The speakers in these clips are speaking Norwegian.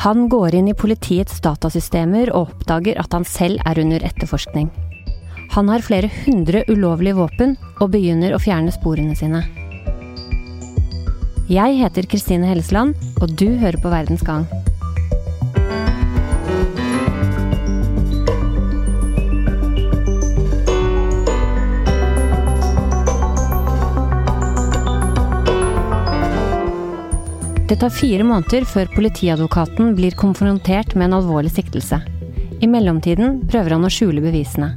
Han går inn i politiets datasystemer og oppdager at han selv er under etterforskning. Han har flere hundre ulovlige våpen og begynner å fjerne sporene sine. Jeg heter Kristine Hellesland, og du hører på Verdens gang. Det tar fire måneder før politiadvokaten blir konfrontert med en alvorlig siktelse. I mellomtiden prøver han å skjule bevisene.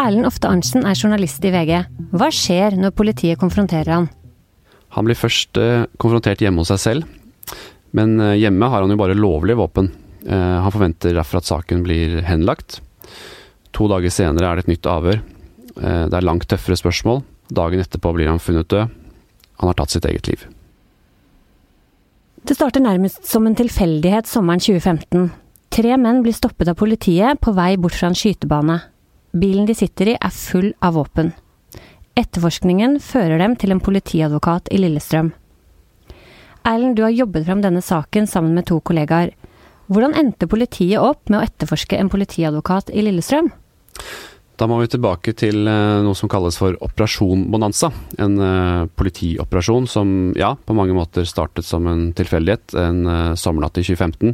Erlend Ofte Arntzen er journalist i VG. Hva skjer når politiet konfronterer han? Han blir først eh, konfrontert hjemme hos seg selv, men eh, hjemme har han jo bare lovlige våpen. Eh, han forventer derfor at saken blir henlagt. To dager senere er det et nytt avhør. Det er langt tøffere spørsmål. Dagen etterpå blir han funnet død. Han har tatt sitt eget liv. Det starter nærmest som en tilfeldighet sommeren 2015. Tre menn blir stoppet av politiet på vei bort fra en skytebane. Bilen de sitter i er full av våpen. Etterforskningen fører dem til en politiadvokat i Lillestrøm. Erlend, du har jobbet fram denne saken sammen med to kollegaer. Hvordan endte politiet opp med å etterforske en politiadvokat i Lillestrøm? Da må vi tilbake til eh, noe som kalles for Operasjon Bonanza. En uh, politioperasjon som ja, på mange måter startet som en tilfeldighet en uh, sommernatt i 2015.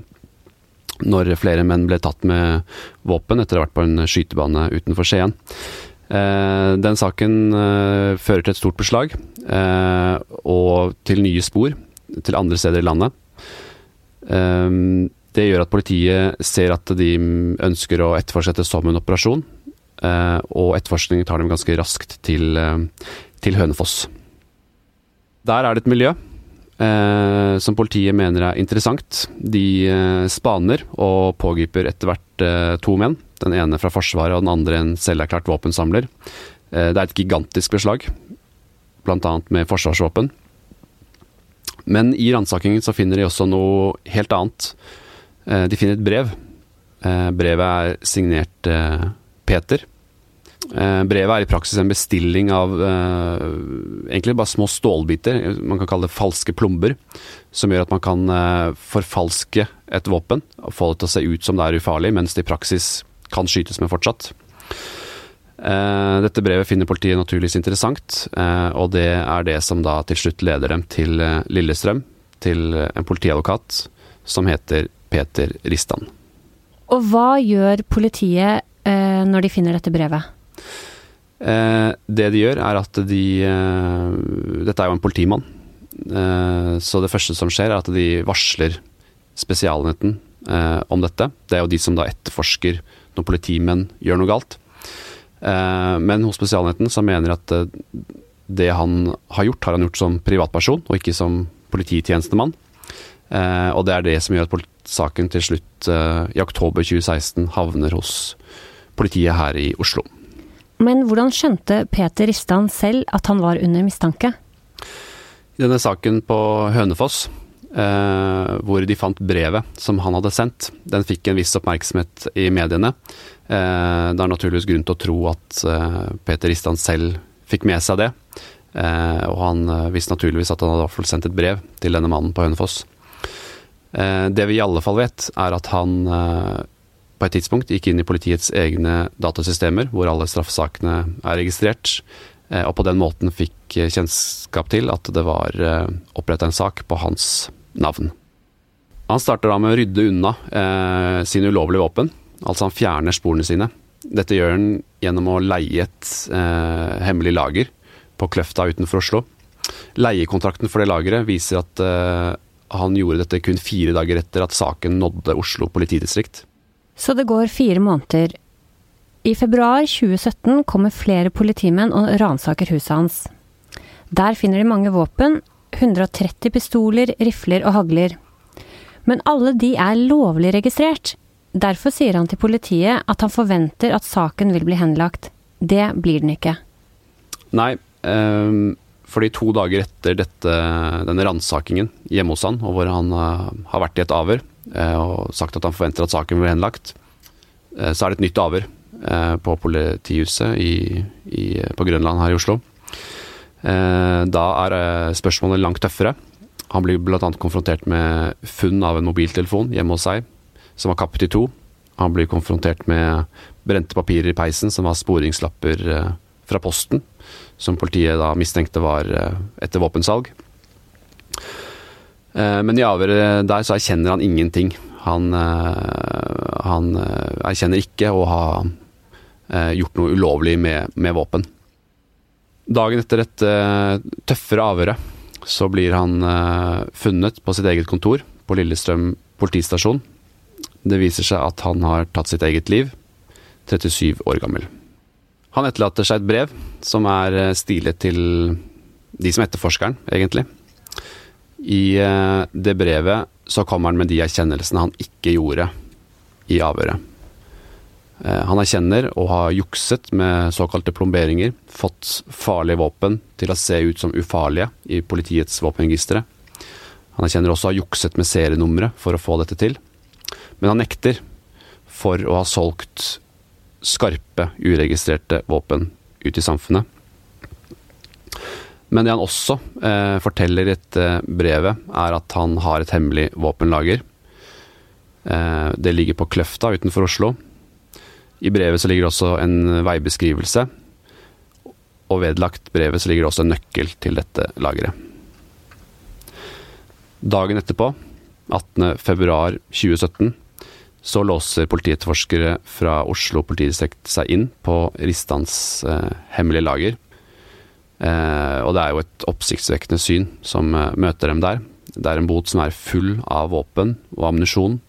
Når flere menn ble tatt med våpen etter å ha vært på en skytebane utenfor Skien. Den saken fører til et stort beslag, og til nye spor til andre steder i landet. det gjør at politiet ser at de ønsker å etterfortsette som en operasjon. Eh, og etterforskningen tar dem ganske raskt til, eh, til Hønefoss. Der er det et miljø eh, som politiet mener er interessant. De eh, spaner og pågriper etter hvert eh, to menn. Den ene fra Forsvaret og den andre en selverklært våpensamler. Eh, det er et gigantisk beslag, bl.a. med forsvarsvåpen. Men i ransakingen så finner de også noe helt annet. de finner et brev. brevet er signert Peter. Eh, brevet er i praksis en bestilling av eh, egentlig bare små stålbiter, man kan kalle det falske plomber, som gjør at man kan eh, forfalske et våpen og få det til å se ut som det er ufarlig, mens det i praksis kan skytes med fortsatt. Eh, dette brevet finner politiet naturligvis interessant, eh, og det er det som da til slutt leder dem til eh, Lillestrøm, til en politiadvokat som heter Peter Ristan. Og hva gjør politiet når de finner dette brevet? Eh, det de gjør, er at de eh, Dette er jo en politimann. Eh, så det første som skjer, er at de varsler Spesialenheten om dette. Det er jo de som da etterforsker når politimenn gjør noe galt. Men hos Spesialenheten så mener at det han har gjort, har han gjort som privatperson, og ikke som polititjenestemann. og det er det som gjør at saken til slutt, i oktober 2016, havner hos politiet her i Oslo. Men hvordan skjønte Peter Ristan selv at han var under mistanke? I denne saken på Hønefoss, eh, hvor de fant brevet som han hadde sendt, den fikk en viss oppmerksomhet i mediene. Eh, det er naturligvis grunn til å tro at eh, Peter Ristan selv fikk med seg det. Eh, og han eh, visste naturligvis at han hadde i sendt et brev til denne mannen på Hønefoss. Eh, det vi i alle fall vet, er at han på et tidspunkt gikk inn i politiets egne datasystemer, hvor alle straffesakene er registrert, eh, og på den måten fikk kjennskap til at det var eh, oppretta en sak på hans navn. Han starter da med å rydde unna eh, sine ulovlige våpen, altså han fjerner sporene sine. Dette gjør han gjennom å leie et eh, hemmelig lager på Kløfta utenfor Oslo. Leiekontrakten for det lageret viser at eh, han gjorde dette kun fire dager etter at saken nådde Oslo politidistrikt. Så det går fire måneder. I februar 2017 kommer flere politimenn og ransaker huset hans. Der finner de mange våpen, 130 pistoler, rifler og hagler. Men alle de er lovlig registrert. Derfor sier han til politiet at han forventer at saken vil bli henlagt. Det blir den ikke. Nei, um, fordi to dager etter dette, denne ransakingen hjemme hos han, og hvor han uh, har vært i et avhør, og sagt at han forventer at saken blir henlagt. Eh, så er det et nytt avhør eh, på politihuset i, i, på Grønland her i Oslo. Da er spørsmålet langt tøffere. Han blir bl.a. konfrontert med funn av en mobiltelefon hjemme hos seg, som var kappet i to. Han blir konfrontert med brente papirer i peisen, som var sporingslapper eh, fra Posten, som politiet da mistenkte var eh, etter våpensalg. Eh, men i avhøret der så erkjenner han ingenting. Han, han erkjenner ikke å ha gjort noe ulovlig med, med våpen. Dagen etter dette tøffere avhøret så blir han funnet på sitt eget kontor på Lillestrøm politistasjon. Det viser seg at han har tatt sitt eget liv, 37 år gammel. Han etterlater seg et brev som er eh, stilet til de som etterforsker han, egentlig. I eh, det brevet så kommer han med de erkjennelsene han ikke gjorde i avhøret. Eh, han erkjenner å ha jukset med såkalte plomberinger, fått farlige våpen til å se ut som ufarlige i politiets våpenregistre. Han erkjenner også å ha jukset med serienumre for å få dette til. Men han nekter for å ha solgt skarpe, uregistrerte våpen ut i samfunnet. Men det han også eh, forteller i dette brevet, er at han har et hemmelig våpenlager. Eh, det ligger på Kløfta utenfor Oslo. I brevet så ligger også en veibeskrivelse. Og vedlagt brevet så ligger det også en nøkkel til dette lageret. Dagen etterpå, 18.2.2017, så låser politietterforskere fra Oslo politidistrikt seg inn på Ristans eh, hemmelige lager. Eh, og det er jo et oppsiktsvekkende syn som eh, møter dem der. Det er en bot som er full av våpen og ammunisjon,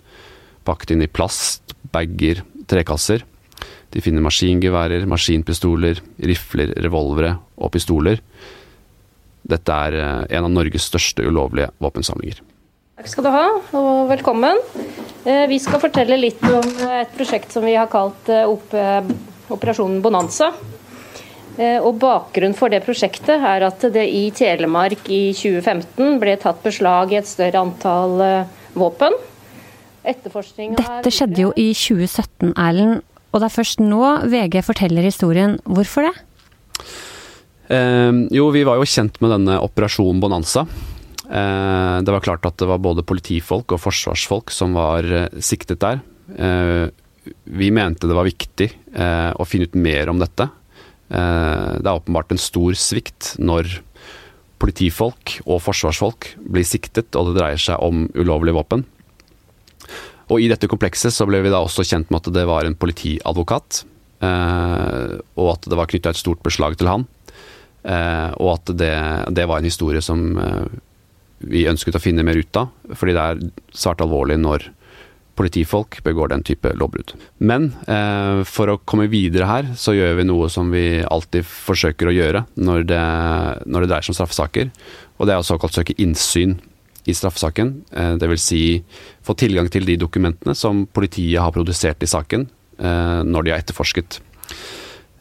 pakket inn i plast, bager, trekasser. De finner maskingeværer, maskinpistoler, rifler, revolvere og pistoler. Dette er eh, en av Norges største ulovlige våpensamlinger. Takk skal du ha, og velkommen. Vi skal fortelle litt om et prosjekt som vi har kalt Operasjonen Bonanza. Og Bakgrunnen for det prosjektet er at det i Telemark i 2015 ble tatt beslag i et større antall våpen. Dette skjedde jo i 2017, Erlend. Og det er først nå VG forteller historien. Hvorfor det? Eh, jo, vi var jo kjent med denne Operasjon Bonanza. Eh, det var klart at det var både politifolk og forsvarsfolk som var eh, siktet der. Eh, vi mente det var viktig å finne ut mer om dette. Det er åpenbart en stor svikt når politifolk og forsvarsfolk blir siktet og det dreier seg om ulovlige våpen. Og I dette komplekset så ble vi da også kjent med at det var en politiadvokat, og at det var knytta et stort beslag til han. Og at det, det var en historie som vi ønsket å finne mer ut av, fordi det er svært alvorlig når politifolk begår den type lovbrudd. Men eh, for å komme videre her, så gjør vi noe som vi alltid forsøker å gjøre når det, når det dreier seg om straffesaker, og det er å såkalt søke innsyn i straffesaken. Eh, Dvs. Si, få tilgang til de dokumentene som politiet har produsert i saken eh, når de har etterforsket.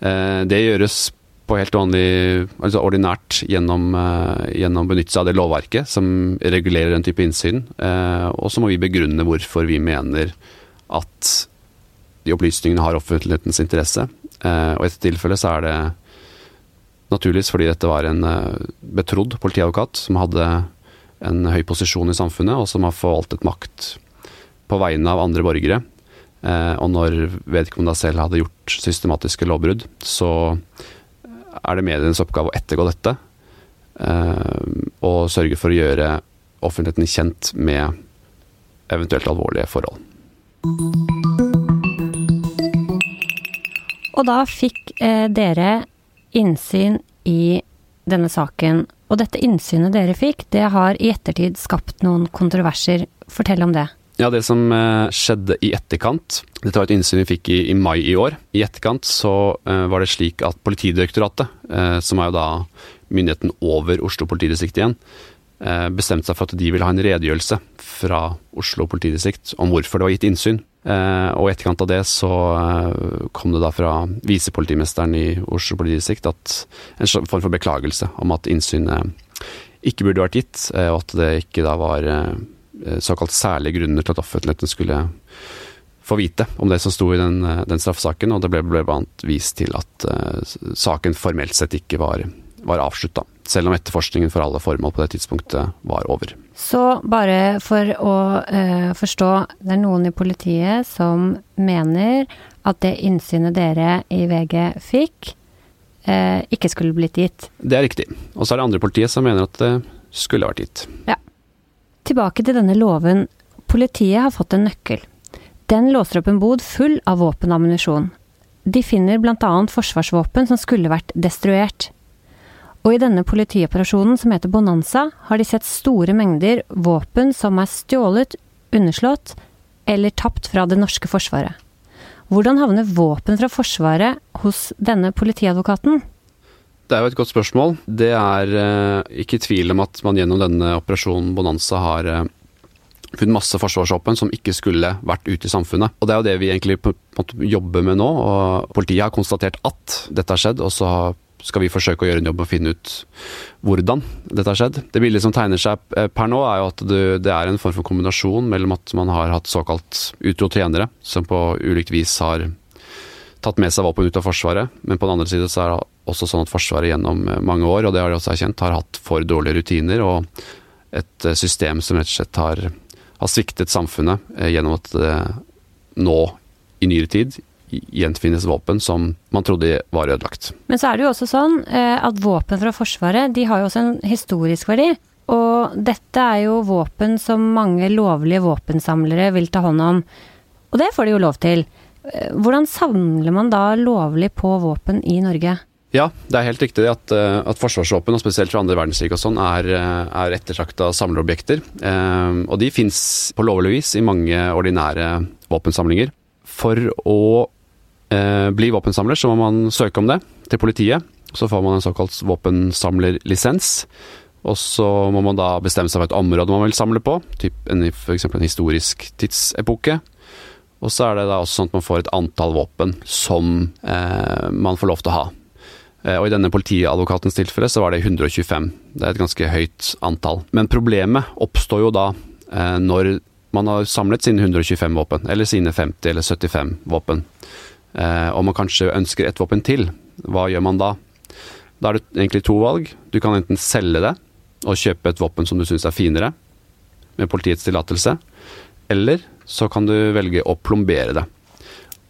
Eh, det gjøres på helt ordentlig, altså ordinært gjennom, uh, gjennom benytte seg av det lovverket som regulerer den type innsyn. Uh, og så må vi begrunne hvorfor vi mener at de opplysningene har offentlighetens interesse. Uh, og i dette tilfellet så er det naturligvis fordi dette var en betrodd politiadvokat som hadde en høy posisjon i samfunnet, og som har forvaltet makt på vegne av andre borgere. og når vedkommende selv hadde gjort systematiske lovbrudd, så er det medienes oppgave å ettergå dette. Eh, og sørge for å gjøre offentligheten kjent med eventuelt alvorlige forhold. Og da fikk eh, dere innsyn i denne saken. Og dette innsynet dere fikk, det har i ettertid skapt noen kontroverser. Fortell om det. Ja, det som eh, skjedde i etterkant Dette var et innsyn vi fikk i, i mai i år. I etterkant så uh, var det slik at Politidirektoratet, uh, som er jo da myndigheten over Oslo politidistrikt igjen, bestemte seg for at de ville ha en redegjørelse fra Oslo politidistrikt om hvorfor det var gitt innsyn. og i etterkant av det så kom det da fra visepolitimesteren i Oslo politidistrikt at en form for beklagelse om at innsynet ikke burde vært gitt, og at det ikke da var Eh, såkalt særlige grunner til at offentligheten skulle få vite om det som sto i den, eh, den straffesaken, og det ble bl.a. vist til at uh, saken formelt sett ikke var var avslutta. Selv om etterforskningen for alle formål på det tidspunktet var over. Så bare for å uh, forstå, det er noen i politiet som mener at det innsynet dere i VG fikk, uh, ikke skulle blitt gitt? Det er riktig. Og så er det andre i politiet som mener at det skulle vært gitt. Ja. Tilbake til denne låven. Politiet har fått en nøkkel. Den låser opp en bod full av våpen og ammunisjon. De finner bl.a. forsvarsvåpen som skulle vært destruert. Og i denne politioperasjonen som heter Bonanza, har de sett store mengder våpen som er stjålet, underslått eller tapt fra det norske forsvaret. Hvordan havner våpen fra Forsvaret hos denne politiadvokaten? Det er jo et godt spørsmål. Det er eh, ikke tvil om at man gjennom denne operasjonen Bonanza har eh, funnet masse forsvarsvåpen som ikke skulle vært ute i samfunnet. Og Det er jo det vi egentlig på, på, jobber med nå. og Politiet har konstatert at dette har skjedd, og så skal vi forsøke å gjøre en jobb å finne ut hvordan dette har skjedd. Det bildet som tegner seg eh, per nå, er jo at det er en form for kombinasjon mellom at man har hatt såkalt utro tjenere, som på ulikt vis har tatt med seg våpen ut av Forsvaret, men på den andre side så er det også sånn at Forsvaret gjennom eh, mange år, og det har de også erkjent, har hatt for dårlige rutiner og et eh, system som rett og slett har, har sviktet samfunnet gjennom at det nå i nyere tid gjenfinnes våpen som man trodde var ødelagt. Men så er det jo også sånn eh, at våpen fra Forsvaret de har jo også en historisk verdi. Og dette er jo våpen som mange lovlige våpensamlere vil ta hånd om. Og det får de jo lov til. Eh, hvordan samler man da lovlig på våpen i Norge? Ja, det er helt riktig at, eh, at forsvarsvåpen, og spesielt fra andre verdenskrig og sånn, er, er ettertrakta samlerobjekter. Og de fins på lovlig vis i mange ordinære våpensamlinger. For å eh, bli våpensamler, så må man søke om det til politiet. Så får man en såkalt våpensamlerlisens. Og så må man da bestemme seg for et område man vil samle på, f.eks. en historisk tidsepoke. Og så er det da også sånn at man får et antall våpen som eh, man får lov til å ha. Eh, og i denne politiadvokatens tilfelle så var det 125. Det er et ganske høyt antall. Men problemet oppstår jo da eh, når man har samlet sine 125 våpen, eller sine 50 eller 75 våpen eh, og man kanskje ønsker et våpen til, hva gjør man da? Da er det egentlig to valg. Du kan enten selge det og kjøpe et våpen som du syns er finere, med politiets tillatelse, eller så kan du velge å plombere det.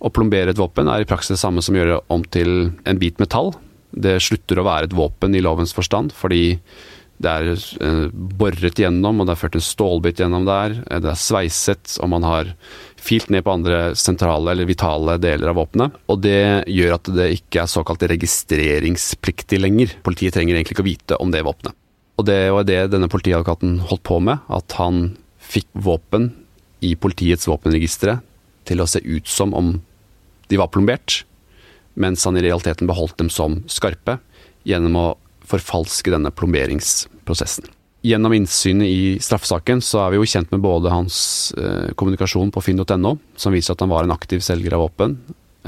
Å plombere et våpen er i praksis det samme som å gjøre om til en bit metall. Det slutter å være et våpen i lovens forstand, fordi det er eh, boret gjennom, og det er ført en stålbit gjennom der. Det er sveiset, og man har filt ned på andre sentrale eller vitale deler av våpenet. Og det gjør at det ikke er såkalt registreringspliktig lenger. Politiet trenger egentlig ikke å vite om det våpenet. Og det var det denne politiadvokaten holdt på med, at han fikk våpen i politiets våpenregistre til å se ut som om de var plombert, mens han i realiteten beholdt dem som skarpe gjennom å forfalske denne plomberingsprosessen. Gjennom innsynet i straffesaken så er vi jo kjent med både hans eh, kommunikasjon på finn.no, som viser at han var en aktiv selger av våpen,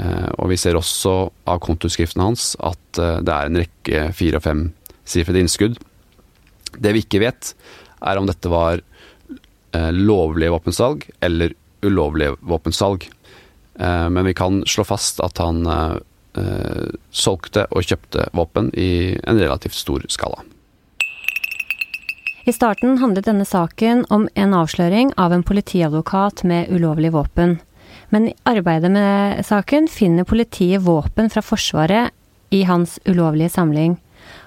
eh, og vi ser også av kontoutskriftene hans at eh, det er en rekke fire- og femsifrede innskudd. Det vi ikke vet, er om dette var eh, lovlige våpensalg eller ulovlige våpensalg. Eh, men vi kan slå fast at han eh, solgte og kjøpte våpen i en relativt stor skala. I starten handlet denne saken om en avsløring av en politiadvokat med ulovlig våpen. Men i arbeidet med saken finner politiet våpen fra Forsvaret i hans ulovlige samling.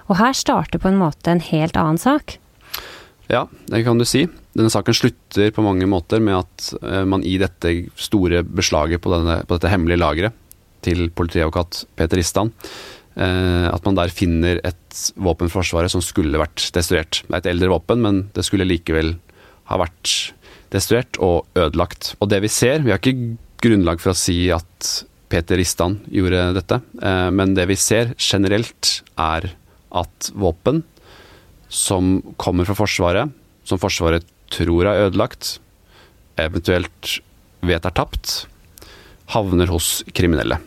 Og her starter på en måte en helt annen sak. Ja, det kan du si. Denne saken slutter på mange måter med at eh, man i dette store beslaget på, denne, på dette hemmelige lageret til politiadvokat Peter Ristan Eh, at man der finner et våpen for Forsvaret som skulle vært destruert. Det er et eldre våpen, men det skulle likevel ha vært destruert og ødelagt. Og det vi ser Vi har ikke grunnlag for å si at Peter Ristan gjorde dette, eh, men det vi ser generelt, er at våpen som kommer fra Forsvaret, som Forsvaret tror er ødelagt, eventuelt vet er tapt, havner hos kriminelle.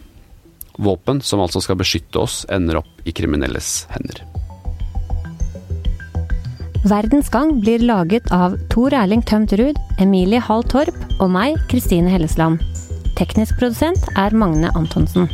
Våpen som altså skal beskytte oss, ender opp i kriminelles hender. Verdens Gang blir laget av Tor Erling Tømt Ruud, Emilie Hall Torp og meg, Kristine Hellesland. Teknisk produsent er Magne Antonsen.